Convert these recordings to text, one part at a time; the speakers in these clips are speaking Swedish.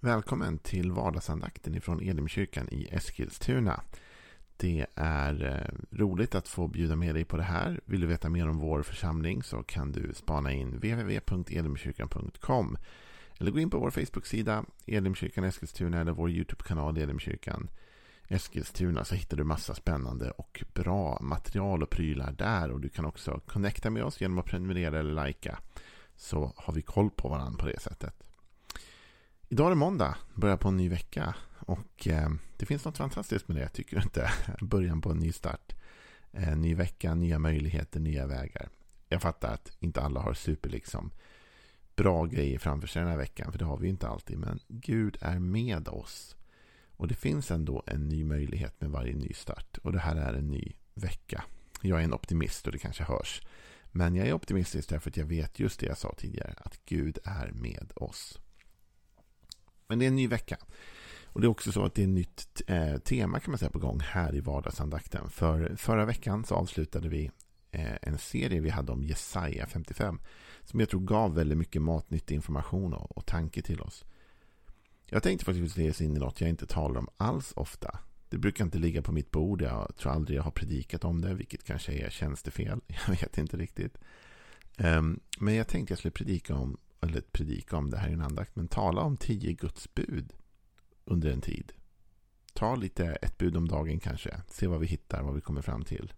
Välkommen till vardagsandakten ifrån Elimkyrkan i Eskilstuna. Det är eh, roligt att få bjuda med dig på det här. Vill du veta mer om vår församling så kan du spana in www.elimkyrkan.com eller gå in på vår Facebook-sida Elimkyrkan Eskilstuna eller vår YouTube-kanal Elimkyrkan Eskilstuna så hittar du massa spännande och bra material och prylar där och du kan också connecta med oss genom att prenumerera eller likea så har vi koll på varandra på det sättet. Idag är det måndag, börjar på en ny vecka. Och eh, det finns något fantastiskt med det, tycker du inte? Början på en ny start. Eh, ny vecka, nya möjligheter, nya vägar. Jag fattar att inte alla har super liksom bra grejer framför sig den här veckan. För det har vi ju inte alltid. Men Gud är med oss. Och det finns ändå en ny möjlighet med varje ny start. Och det här är en ny vecka. Jag är en optimist och det kanske hörs. Men jag är optimistisk därför att jag vet just det jag sa tidigare. Att Gud är med oss. Men det är en ny vecka. Och det är också så att det är ett nytt eh, tema kan man säga på gång här i vardagsandakten. För förra veckan så avslutade vi eh, en serie vi hade om Jesaja 55. Som jag tror gav väldigt mycket matnyttig information och, och tanke till oss. Jag tänkte faktiskt läsa in i något jag inte talar om alls ofta. Det brukar inte ligga på mitt bord. Jag tror aldrig jag har predikat om det, vilket kanske är tjänstefel. Jag vet inte riktigt. Um, men jag tänkte jag skulle predika om eller predika om det här i en andakt, men tala om tio Guds bud under en tid. Ta lite ett bud om dagen kanske. Se vad vi hittar, vad vi kommer fram till.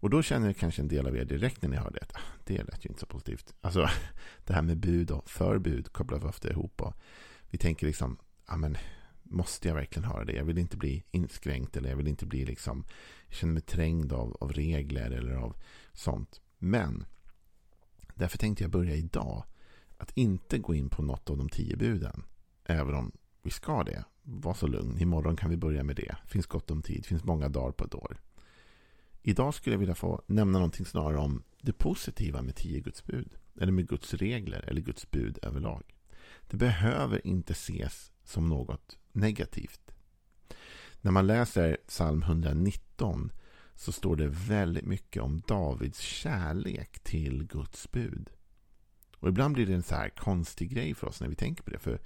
Och då känner kanske en del av er direkt när ni hör det. Ah, det lät ju inte så positivt. Alltså det här med bud och förbud kopplar vi ofta ihop. Och vi tänker liksom, ja men måste jag verkligen höra det? Jag vill inte bli inskränkt eller jag vill inte bli liksom, jag känner mig trängd av, av regler eller av sånt. Men därför tänkte jag börja idag att inte gå in på något av de tio buden. Även om vi ska det. Var så lugn. Imorgon kan vi börja med det. Finns gott om tid. Finns många dagar på ett år. Idag skulle jag vilja få nämna någonting snarare om det positiva med tio Guds bud. Eller med Guds regler eller Guds bud överlag. Det behöver inte ses som något negativt. När man läser psalm 119 så står det väldigt mycket om Davids kärlek till Guds bud. Och ibland blir det en så här konstig grej för oss när vi tänker på det. För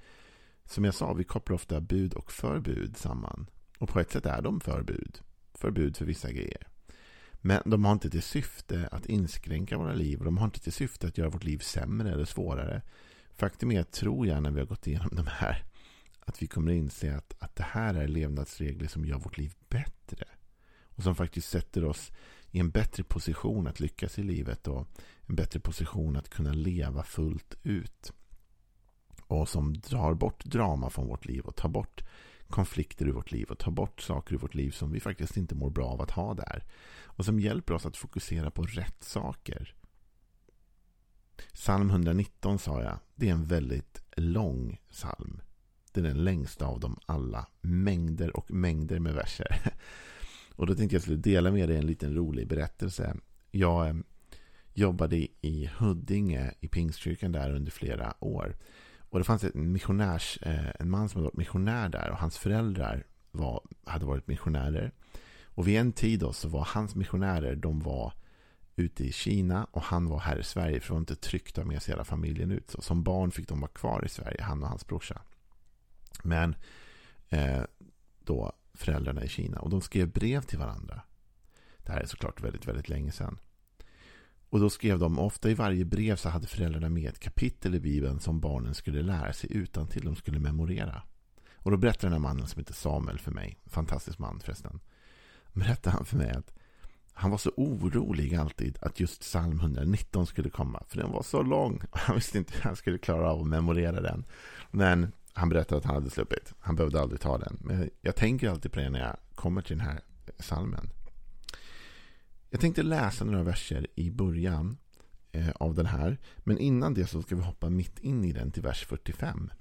som jag sa, vi kopplar ofta bud och förbud samman. Och på ett sätt är de förbud. Förbud för vissa grejer. Men de har inte till syfte att inskränka våra liv. Och de har inte till syfte att göra vårt liv sämre eller svårare. Faktum är, tror jag, när vi har gått igenom de här, att vi kommer att inse att, att det här är levnadsregler som gör vårt liv bättre. Och som faktiskt sätter oss i en bättre position att lyckas i livet och en bättre position att kunna leva fullt ut. Och som drar bort drama från vårt liv och tar bort konflikter ur vårt liv och tar bort saker ur vårt liv som vi faktiskt inte mår bra av att ha där. Och som hjälper oss att fokusera på rätt saker. Psalm 119 sa jag, det är en väldigt lång psalm. Det är den längsta av dem alla. Mängder och mängder med verser. Och då tänkte jag skulle dela med dig en liten rolig berättelse. Jag eh, jobbade i Huddinge i Pingstkyrkan där under flera år. Och det fanns en missionärs, eh, en man som hade varit missionär där och hans föräldrar var, hade varit missionärer. Och vid en tid då så var hans missionärer, de var ute i Kina och han var här i Sverige för det var inte tryggt att ha med sig hela familjen ut. Så som barn fick de vara kvar i Sverige, han och hans brorsa. Men eh, då föräldrarna i Kina. Och de skrev brev till varandra. Det här är såklart väldigt, väldigt länge sedan. Och då skrev de, ofta i varje brev så hade föräldrarna med ett kapitel i Bibeln som barnen skulle lära sig utan till de skulle memorera. Och då berättade den här mannen som heter Samuel för mig, fantastisk man förresten, berättade han för mig att han var så orolig alltid att just psalm 119 skulle komma. För den var så lång. Han visste inte hur han skulle klara av att memorera den. Men han berättade att han hade sluppit. Han behövde aldrig ta den. Men jag tänker alltid på det när jag kommer till den här salmen. Jag tänkte läsa några verser i början eh, av den här. Men innan det så ska vi hoppa mitt in i den till vers 45.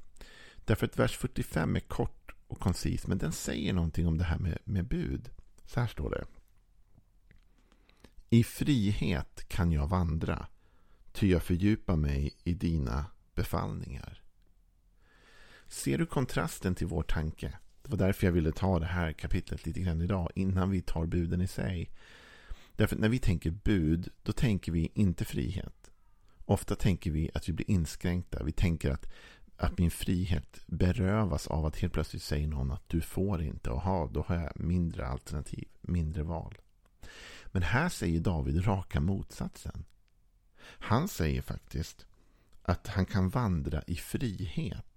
Därför att vers 45 är kort och koncis. Men den säger någonting om det här med, med bud. Så här står det. I frihet kan jag vandra. Ty jag fördjupar mig i dina befallningar. Ser du kontrasten till vår tanke? Det var därför jag ville ta det här kapitlet lite grann idag innan vi tar buden i sig. Därför att när vi tänker bud, då tänker vi inte frihet. Ofta tänker vi att vi blir inskränkta. Vi tänker att att min frihet berövas av att helt plötsligt säger någon att du får inte. Och ha, då har jag mindre alternativ, mindre val. Men här säger David raka motsatsen. Han säger faktiskt att han kan vandra i frihet.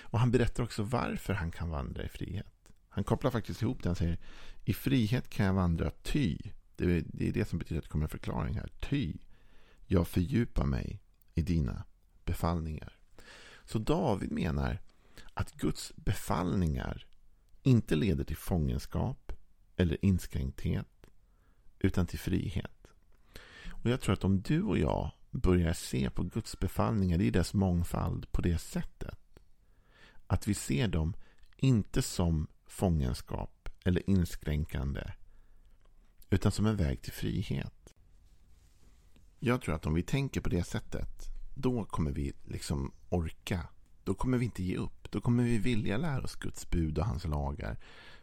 Och han berättar också varför han kan vandra i frihet. Han kopplar faktiskt ihop det. Han säger i frihet kan jag vandra ty. Det är det som betyder att det kommer en förklaring här. Ty. Jag fördjupar mig i dina befallningar. Så David menar att Guds befallningar inte leder till fångenskap eller inskränkthet utan till frihet. Och Jag tror att om du och jag börjar se på Guds befallningar i dess mångfald på det sättet att vi ser dem inte som fångenskap eller inskränkande utan som en väg till frihet. Jag tror att om vi tänker på det sättet då kommer vi liksom orka. Då kommer vi inte ge upp. Då kommer vi vilja lära oss Guds bud och hans lagar.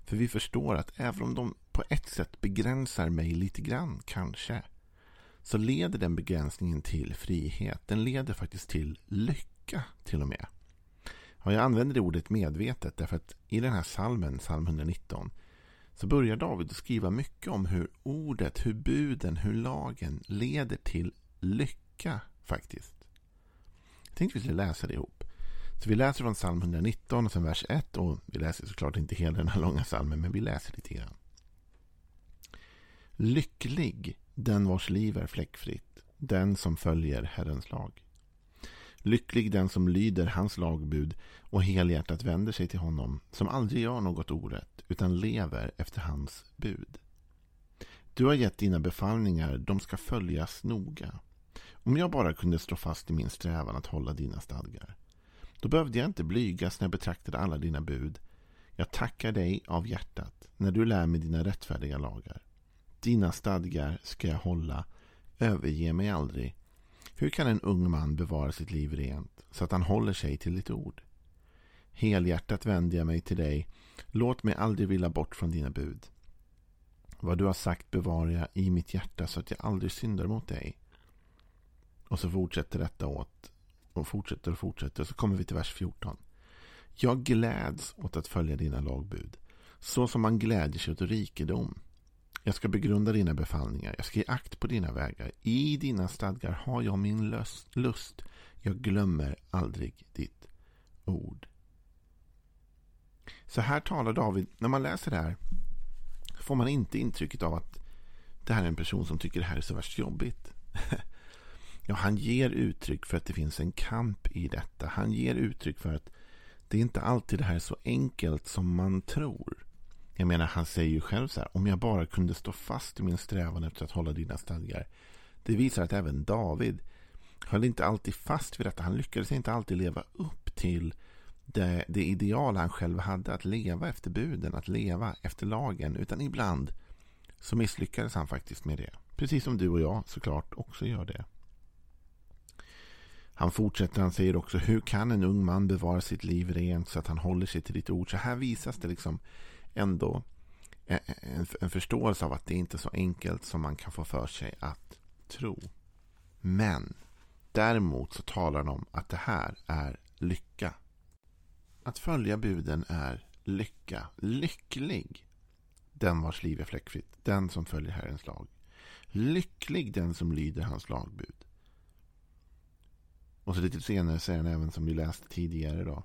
För vi förstår att även om de på ett sätt begränsar mig lite grann, kanske, så leder den begränsningen till frihet. Den leder faktiskt till lycka till och med. Ja, jag använder det ordet medvetet därför att i den här salmen, psalm 119, så börjar David att skriva mycket om hur ordet, hur buden, hur lagen leder till lycka faktiskt. Jag tänkte vi skulle läsa det ihop. Så vi läser från psalm 119 och sen vers 1 och vi läser såklart inte hela den här långa psalmen men vi läser lite grann. Lycklig den vars liv är fläckfritt, den som följer Herrens lag. Lycklig den som lyder hans lagbud och helhjärtat vänder sig till honom, som aldrig gör något orätt, utan lever efter hans bud. Du har gett dina befallningar, de ska följas noga. Om jag bara kunde stå fast i min strävan att hålla dina stadgar. Då behövde jag inte blygas när jag betraktade alla dina bud. Jag tackar dig av hjärtat när du lär mig dina rättfärdiga lagar. Dina stadgar ska jag hålla, överge mig aldrig. Hur kan en ung man bevara sitt liv rent så att han håller sig till ditt ord? Helhjärtat vänder jag mig till dig. Låt mig aldrig vilja bort från dina bud. Vad du har sagt bevarar jag i mitt hjärta så att jag aldrig syndar mot dig. Och så fortsätter detta åt och fortsätter och fortsätter. Och så kommer vi till vers 14. Jag gläds åt att följa dina lagbud, så som man glädjer sig åt rikedom. Jag ska begrunda dina befallningar, jag ska ge akt på dina vägar. I dina stadgar har jag min lust. Jag glömmer aldrig ditt ord. Så här talar David, när man läser det här får man inte intrycket av att det här är en person som tycker det här är så värst jobbigt. Ja, han ger uttryck för att det finns en kamp i detta. Han ger uttryck för att det inte alltid det här är så enkelt som man tror. Jag menar, han säger ju själv så här, om jag bara kunde stå fast i min strävan efter att hålla dina stadgar. Det visar att även David höll inte alltid fast vid detta. Han lyckades inte alltid leva upp till det, det ideal han själv hade, att leva efter buden, att leva efter lagen. Utan ibland så misslyckades han faktiskt med det. Precis som du och jag såklart också gör det. Han fortsätter, han säger också hur kan en ung man bevara sitt liv rent så att han håller sig till ditt ord. Så här visas det liksom ändå en, en förståelse av att det inte är så enkelt som man kan få för sig att tro. Men däremot så talar han om att det här är lycka. Att följa buden är lycka. Lycklig den vars liv är fläckfritt, den som följer Herrens lag. Lycklig den som lyder hans lagbud. Och så lite senare säger han även som vi läste tidigare då.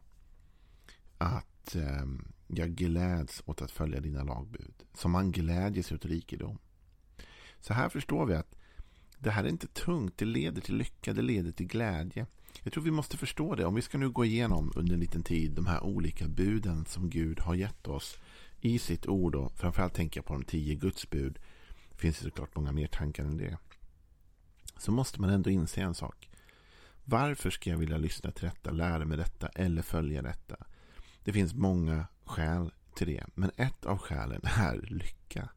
Att eh, jag gläds åt att följa dina lagbud. Som man glädjer sig åt rikedom. Så här förstår vi att det här är inte tungt. Det leder till lycka. Det leder till glädje. Jag tror vi måste förstå det. Om vi ska nu gå igenom under en liten tid de här olika buden som Gud har gett oss i sitt ord. Och framförallt tänker jag på de tio Guds bud. Det finns såklart många mer tankar än det. Så måste man ändå inse en sak. Varför ska jag vilja lyssna till detta, lära mig detta eller följa detta? Det finns många skäl till det. Men ett av skälen är lycka.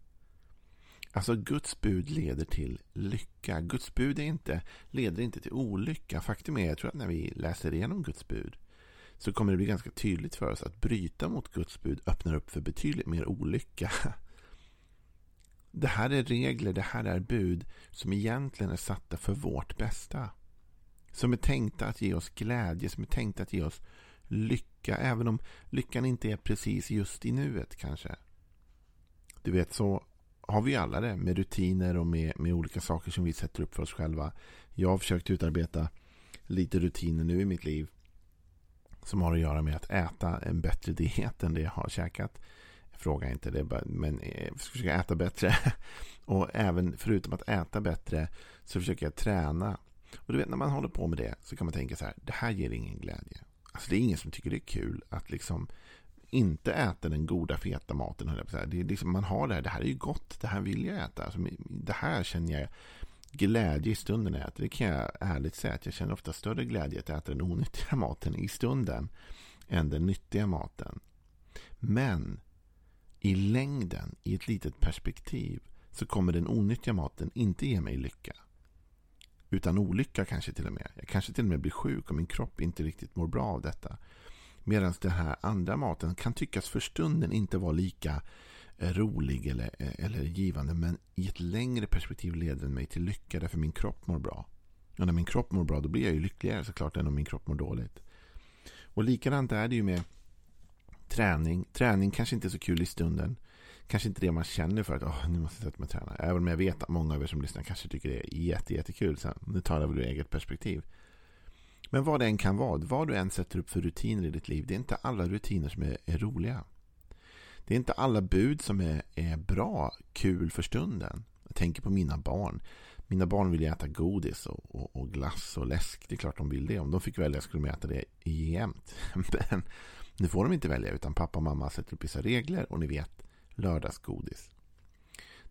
Alltså Guds bud leder till lycka. Guds bud är inte, leder inte till olycka. Faktum är, jag tror att när vi läser igenom Guds bud så kommer det bli ganska tydligt för oss att bryta mot Guds bud öppnar upp för betydligt mer olycka. Det här är regler, det här är bud som egentligen är satta för vårt bästa. Som är tänkta att ge oss glädje, som är tänkta att ge oss lycka. Även om lyckan inte är precis just i nuet kanske. Du vet, så har vi alla det med rutiner och med, med olika saker som vi sätter upp för oss själva. Jag har försökt utarbeta lite rutiner nu i mitt liv som har att göra med att äta en bättre diet än det jag har käkat. Fråga inte det, men eh, jag ska försöka äta bättre. Och även förutom att äta bättre så försöker jag träna. Och du vet, när man håller på med det så kan man tänka så här, det här ger ingen glädje. Alltså det är ingen som tycker det är kul att liksom inte äta den goda feta maten. Det är liksom, man har det här, det här är ju gott, det här vill jag äta. Alltså, det här känner jag glädje i stunden när jag äter. Det kan jag ärligt säga att jag känner ofta större glädje att äta den onyttiga maten i stunden än den nyttiga maten. Men i längden, i ett litet perspektiv, så kommer den onyttiga maten inte ge mig lycka. Utan olycka kanske till och med. Jag kanske till och med blir sjuk och min kropp inte riktigt mår bra av detta. Medan den här andra maten kan tyckas för stunden inte vara lika eh, rolig eller, eh, eller givande. Men i ett längre perspektiv leder den mig till lycka därför min kropp mår bra. Och när min kropp mår bra då blir jag ju lyckligare såklart än om min kropp mår dåligt. Och likadant är det ju med träning. Träning kanske inte är så kul i stunden. Kanske inte det man känner för att oh, nu måste jag sätta mig och träna. Även om jag vet att många av er som lyssnar kanske tycker det är jätte, jättekul. Så nu talar jag väl ur eget perspektiv. Men vad det än kan vara, vad du än sätter upp för rutiner i ditt liv, det är inte alla rutiner som är, är roliga. Det är inte alla bud som är, är bra, kul för stunden. Jag tänker på mina barn. Mina barn vill äta godis och, och, och, glass och läsk. Det är klart de vill det. Om de fick välja skulle de äta det jämt. Men nu får de inte välja utan pappa och mamma sätter upp vissa regler och ni vet lördagsgodis.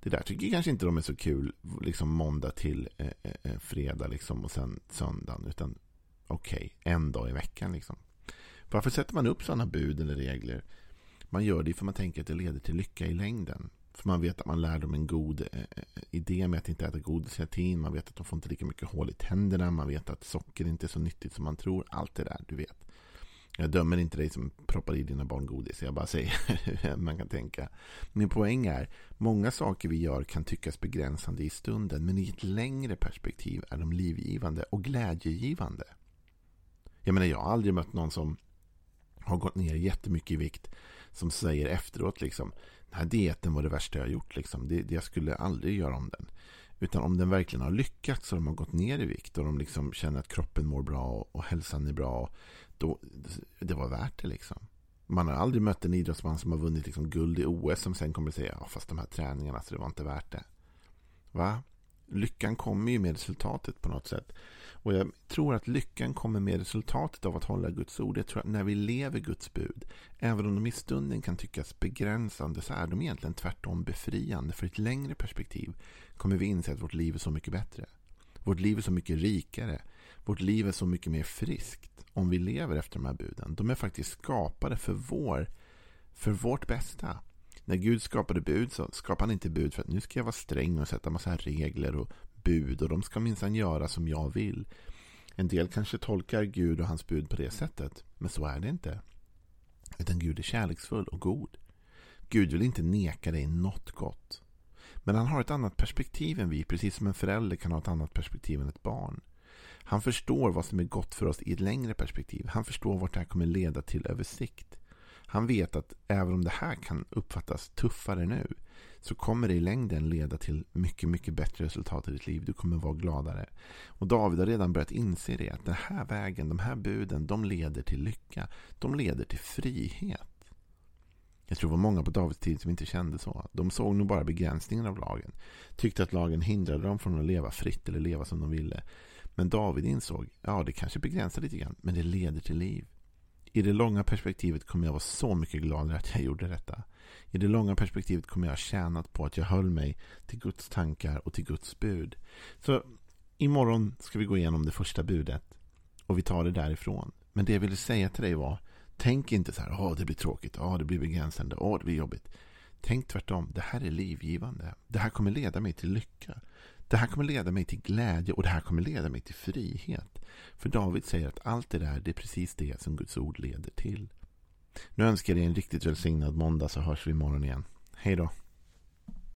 Det där tycker kanske inte de är så kul liksom måndag till eh, eh, eh fredag liksom, och sen söndagen. Utan okej, okay, en dag i veckan. Liksom. Varför sätter man upp sådana bud eller regler? Man gör det för man tänker att det leder till lycka i längden. För man vet att man lär dem en god eh, eh, idé med att inte äta godis hela tiden. Man vet att de får inte lika mycket hål i tänderna. Man vet att socker inte är så nyttigt som man tror. Allt det där, du vet. Jag dömer inte dig som proppar i dina barn godis. Jag bara säger hur man kan tänka. Min poäng är, många saker vi gör kan tyckas begränsande i stunden. Men i ett längre perspektiv är de livgivande och glädjegivande. Jag menar, jag har aldrig mött någon som har gått ner jättemycket i vikt som säger efteråt liksom den här dieten var det värsta jag har gjort. Liksom. Det, det, jag skulle aldrig göra om den. Utan om den verkligen har lyckats och de har gått ner i vikt och de liksom känner att kroppen mår bra och, hälsan är bra. Då, det var värt det liksom. Man har aldrig mött en idrottsman som har vunnit liksom guld i OS som sen kommer att säga ja, fast de här träningarna så det var inte värt det. Va? Lyckan kommer ju med resultatet på något sätt. Och jag tror att lyckan kommer med resultatet av att hålla Guds ord. Jag tror att när vi lever Guds bud, även om de i stunden kan tyckas begränsande, så är de egentligen tvärtom befriande. För i ett längre perspektiv kommer vi inse att vårt liv är så mycket bättre. Vårt liv är så mycket rikare. Vårt liv är så mycket mer friskt om vi lever efter de här buden. De är faktiskt skapade för, vår, för vårt bästa. När Gud skapade bud så skapade han inte bud för att nu ska jag vara sträng och sätta massa regler och bud och de ska minsann göra som jag vill. En del kanske tolkar Gud och hans bud på det sättet, men så är det inte. Utan Gud är kärleksfull och god. Gud vill inte neka dig något gott. Men han har ett annat perspektiv än vi, precis som en förälder kan ha ett annat perspektiv än ett barn. Han förstår vad som är gott för oss i ett längre perspektiv. Han förstår vart det här kommer leda till över sikt. Han vet att även om det här kan uppfattas tuffare nu så kommer det i längden leda till mycket, mycket bättre resultat i ditt liv. Du kommer vara gladare. Och David har redan börjat inse det. Att den här vägen, de här buden, de leder till lycka. De leder till frihet. Jag tror det var många på Davids tid som inte kände så. De såg nog bara begränsningen av lagen. Tyckte att lagen hindrade dem från att leva fritt eller leva som de ville. Men David insåg, ja det kanske begränsar lite grann, men det leder till liv. I det långa perspektivet kommer jag vara så mycket gladare att jag gjorde detta. I det långa perspektivet kommer jag ha tjänat på att jag höll mig till Guds tankar och till Guds bud. Så imorgon ska vi gå igenom det första budet och vi tar det därifrån. Men det jag ville säga till dig var Tänk inte så här, åh det blir tråkigt, åh det blir begränsande, åh det blir jobbigt. Tänk tvärtom, det här är livgivande. Det här kommer leda mig till lycka. Det här kommer leda mig till glädje och det här kommer leda mig till frihet. För David säger att allt det där, det är precis det som Guds ord leder till. Nu önskar jag dig en riktigt välsignad måndag så hörs vi imorgon igen. Hej då!